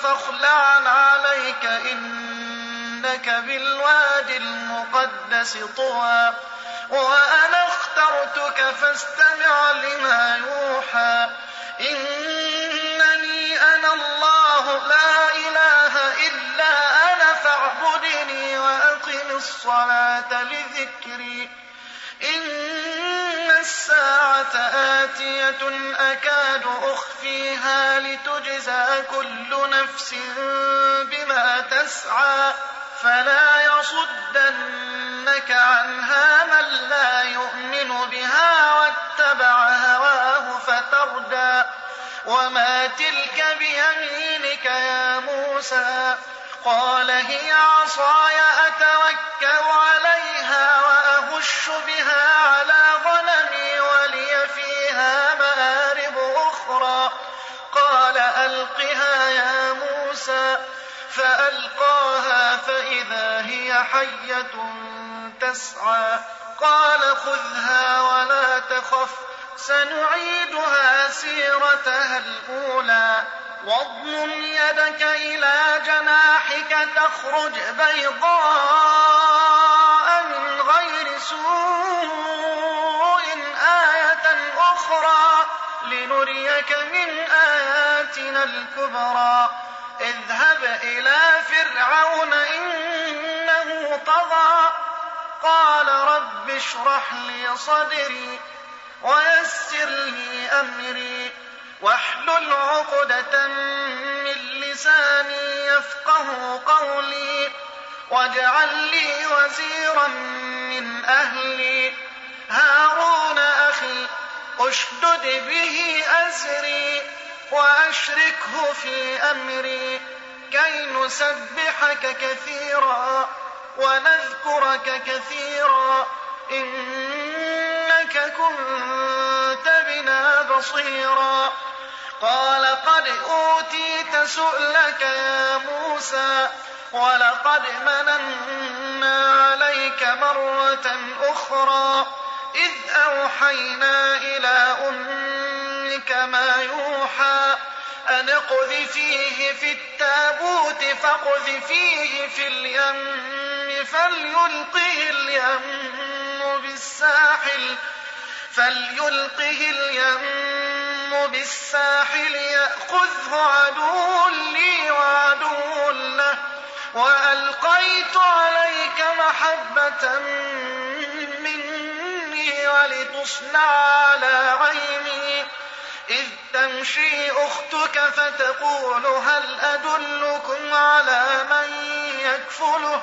ربك فاخلع عليك إنك بالوادي المقدس طوى. وأنا اخترتك فاستمع لما يوحى. إنني أنا الله لا إله إلا أنا فاعبدني وأقم الصلاة لذكري. إن الساعة آتية أكاد أخفيها لتجزى كل نفس بما تسعى فلا يصدنك عنها من لا يؤمن بها واتبع هواه فتردى وما تلك بيمينك يا موسى قال هي عصاي أتوكل عليها وأهش بها على غنمي فألقاها فإذا هي حية تسعى. قال خذها ولا تخف سنعيدها سيرتها الأولى. واضمم يدك إلى جناحك تخرج بيضاء من غير سوء آية أخرى. لنريك من آياتنا الكبرى. اذهب إلى طغى قال رب اشرح لي صدري ويسر لي أمري واحلل عقدة من لساني يفقه قولي واجعل لي وزيرا من أهلي. هارون أخي اشدد به أزري وأشركه في أمري كي نسبحك كثيرا. ونذكرك كثيرا إنك كنت بنا بصيرا. قال قد أوتيت سؤلك يا موسى ولقد مننا عليك مرة أخرى. إذ أوحينا إلى أمك ما يوحى أن اقذفيه في التابوت فاقذفيه في اليم. فليلقه اليم بالساحل فليلقه اليم بالساحل يأخذه عدو لي وعدو له وألقيت عليك محبة مني ولتصنع على عيني إذ تمشي أختك فتقول هل أدلكم على من يكفله؟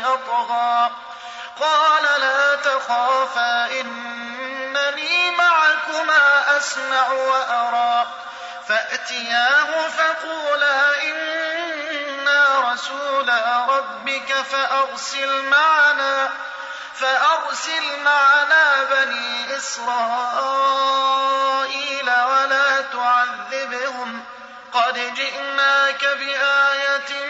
يطغى قال لا تخافا إنني معكما أسمع وأرى. فأتياه فقولا إنا رسولا ربك فأرسل معنا فأرسل معنا بني إسرائيل ولا تعذبهم. قد جئناك بآية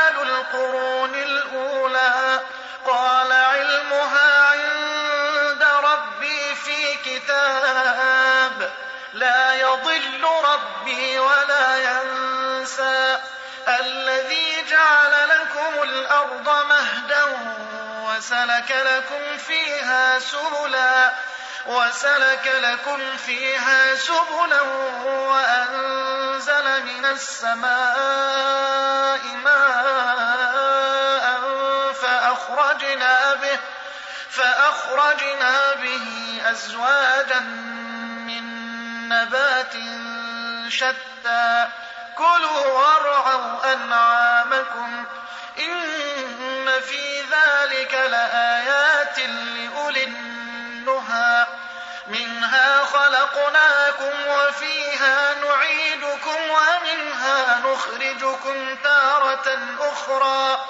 القرون الأولى. قال علمها عند ربي في كتاب. لا يضل ربي ولا ينسى. الذي جعل لكم الأرض مهدا وسلك لكم فيها سبلا. وسلك لكم فيها سبلا وأنزل من السماء ماء فأخرجنا به فأخرجنا به أزواجا من نبات شتى. كلوا وارعوا أنعامكم إن في ذلك لآيات لأولي خلقناكم وفيها نعيدكم ومنها نخرجكم تارة أخرى.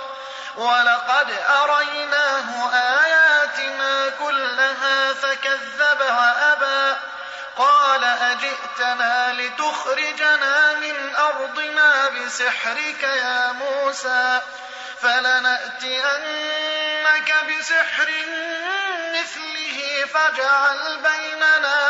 ولقد أريناه آياتنا كلها فكذب وأبى. قال أجئتنا لتخرجنا من أرضنا بسحرك يا موسى. فلنأتينك بسحر مثله فاجعل بيننا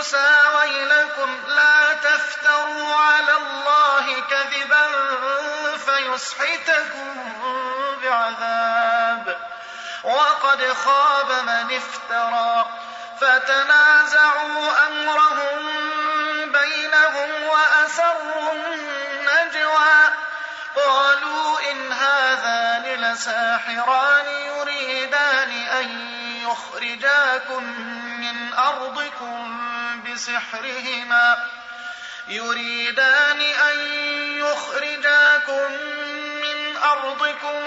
موسى ويلكم لا تفتروا على الله كذبا فيسحتكم بعذاب. وقد خاب من افترى فتنازعوا أمرهم بينهم وأسروا النجوى. قالوا إن هذان لساحران يريدان أن يخرجاكم من أرضكم بسحرهما يريدان أن يخرجاكم من أرضكم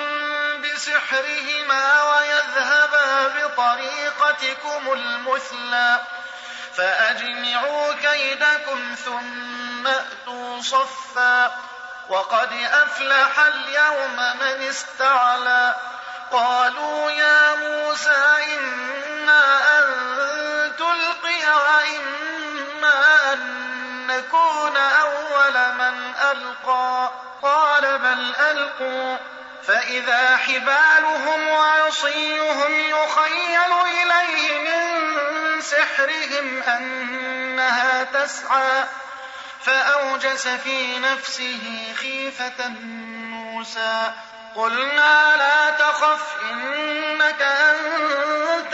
بسحرهما ويذهبا بطريقتكم المثلى فأجمعوا كيدكم ثم أتوا صفا وقد أفلح اليوم من استعلى قالوا يا موسى إما أن تلقي وإما أن نكون أول من ألقى قال بل ألقوا فإذا حبالهم وعصيهم يخيل إليه من سحرهم أنها تسعى فأوجس في نفسه خيفة موسى قلنا لا تخف إنك أنت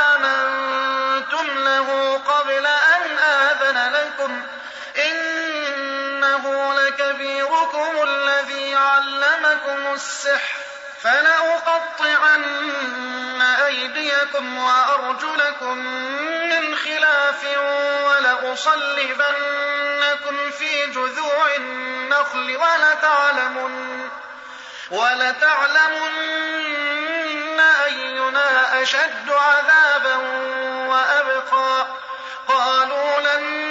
لكبيركم الذي علمكم السحر فلأقطعن أيديكم وأرجلكم من خلاف ولأصلبنكم في جذوع النخل ولتعلمن ولتعلمن أينا أشد عذابا وأبقى قالوا لن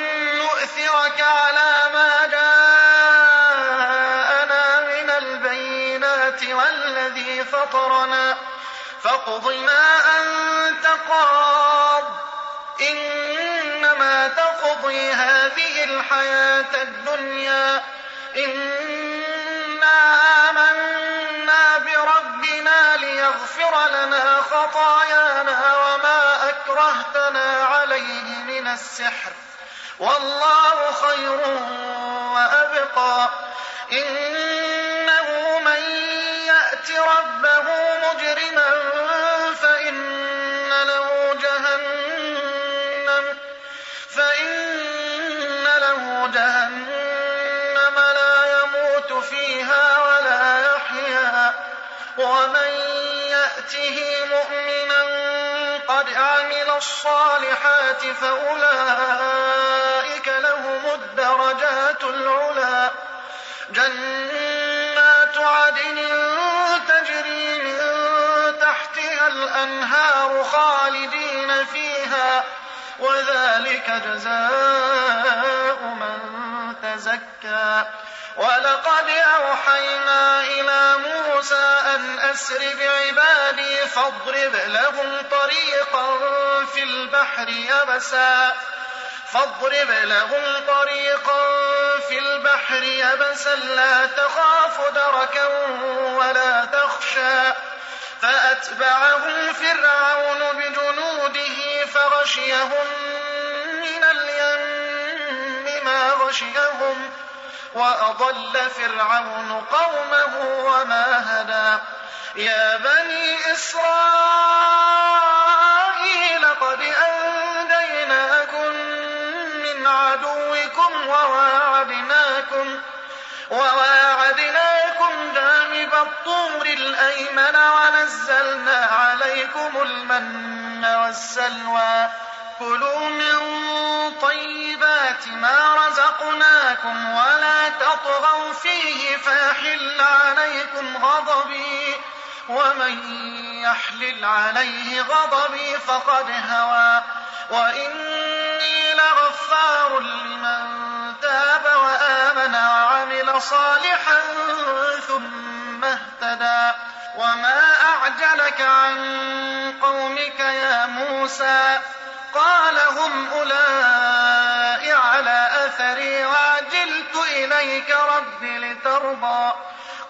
فاقض ما أنت قاض. إنما تقضي هذه الحياة الدنيا. إنا آمنا بربنا ليغفر لنا خطايانا وما أكرهتنا عليه من السحر. والله خير وأبقى. إنه يأته مؤمنا قد عمل الصالحات فأولئك لهم الدرجات العلى جنات عدن تجري من تحتها الأنهار خالدين فيها وذلك جزاء من تزكى ولقد أوحينا إلى موسى أن أسر بعبادي فاضرب لهم طريقا في البحر يبسا. فاضرب لهم طريقا في البحر يبسا. لا تخاف دركا ولا تخشى. فأتبعهم فرعون بجنوده فغشيهم غشيهم وأضل فرعون قومه وما هدى يا بني إسرائيل قد أنجيناكم من عدوكم وواعدناكم وواعدناكم جانب الطور الأيمن ونزلنا عليكم المن والسلوى كلوا من طيبات ما رزقناكم ولا تطغوا فيه فيحل عليكم غضبي ومن يحلل عليه غضبي فقد هوى وإني لغفار لمن تاب وآمن وعمل صالحا ثم اهتدى وما أعجلك عن قومك يا موسى قال هم أولئك على أثري وعجلت إليك رب لترضى.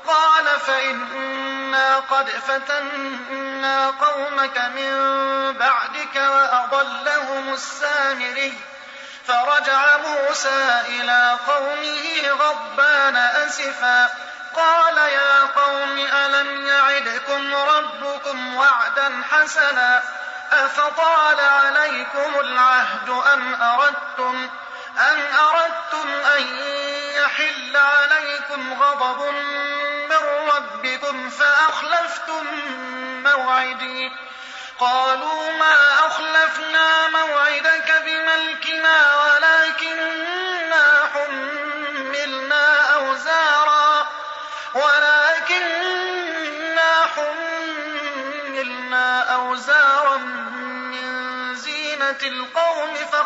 قال فإنا قد فتنا قومك من بعدك وأضلهم السامري. فرجع موسى إلى قومه غضبان أسفا. قال يا قوم ألم يعدكم ربكم وعدا حسنا؟ أفطال عليكم العهد أم أردتم أم أردتم أن يحل عليكم غضب من ربكم فأخلفتم موعدي؟ قالوا ما أخلفنا موعدك بملكنا ولكننا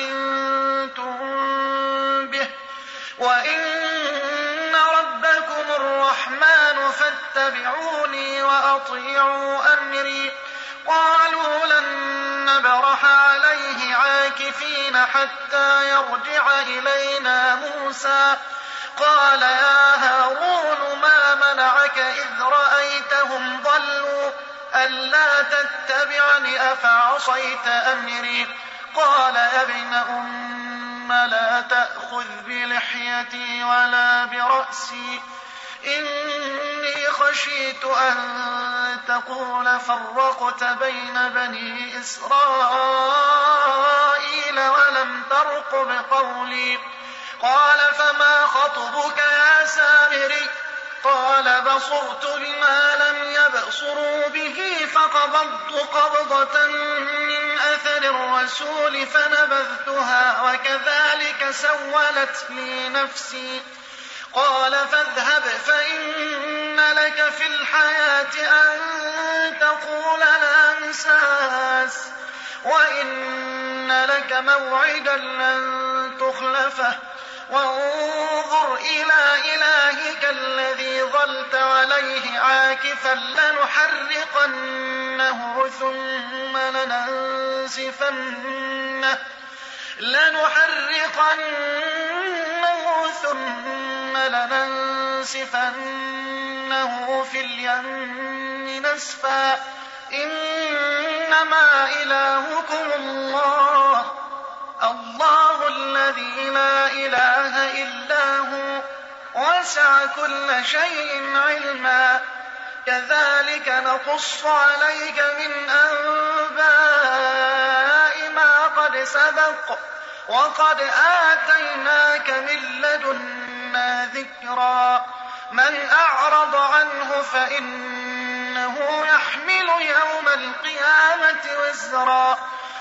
إنما فتنتم به وإن ربكم الرحمن فاتبعوني وأطيعوا أمري قالوا لن نبرح عليه عاكفين حتى يرجع إلينا موسى قال يا هارون ما منعك إذ رأيتهم ضلوا ألا تتبعني أفعصيت أمري قال يا أبن أم لا تأخذ بلحيتي ولا برأسي. إني خشيت أن تقول فرقت بين بني إسرائيل ولم ترقب قولي قال فما خطبك يا سامري؟ قال بصرت بما لم يبصروا به فقبضت قبضة من أثر الرسول فنبذتها وكذلك سولت لي نفسي. قال فاذهب فإن لك في الحياة أن تقول لا مساس وإن لك موعدا لن تخلفه. وانظر إلى إلهك الذي ظلت عليه عاكفا لنحرقنه ثم لننسفنه لنحرقنه ثم لننسفنه في اليم نسفا إنما إلهكم الله الله الذي لا إله إلا هو وسع كل شيء علما. كذلك نقص عليك من أنباء ما قد سبق وقد آتيناك من لدنا ذكرا. من أعرض عنه فإنه يحمل يوم القيامة وزرا.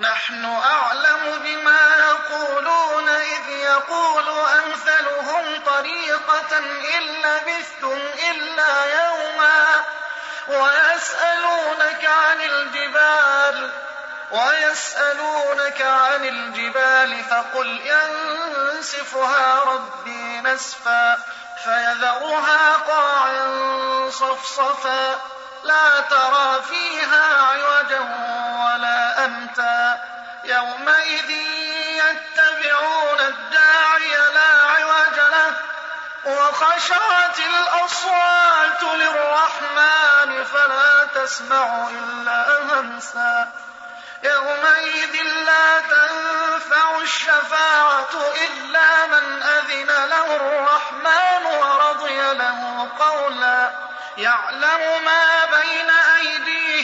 نحن أعلم بما يقولون إذ يقول أمثلهم طريقة إن لبثتم إلا يوما ويسألونك عن الجبال ويسألونك عن الجبال فقل ينسفها ربي نسفا فيذرها قاعا صفصفا لا ترى فيها يومئذ يتبعون الداعي لا عوج له وخشعت الأصوات للرحمن فلا تسمع إلا همسا. يومئذ لا تنفع الشفاعة إلا من أذن له الرحمن ورضي له قولا. يعلم ما بين أيديهم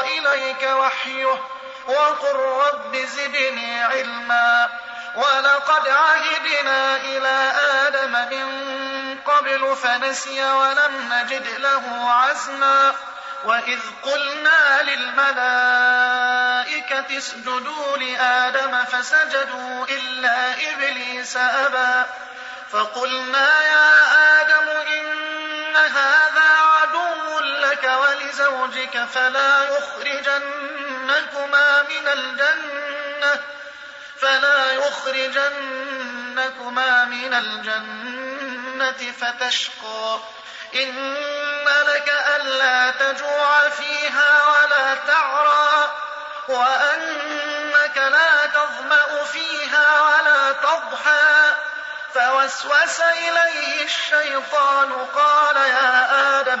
إليك وحيه وقل رب زدني علما ولقد عهدنا إلى آدم من قبل فنسي ولم نجد له عزما وإذ قلنا للملائكة اسجدوا لآدم فسجدوا إلا إبليس أبى فقلنا يا آدم إن هذا ولزوجك فلا يخرجنكما من الجنة فلا يخرجنكما من الجنة فتشقى. إن لك ألا تجوع فيها ولا تعرى وأنك لا تظمأ فيها ولا تضحى. فوسوس إليه الشيطان قال يا آدم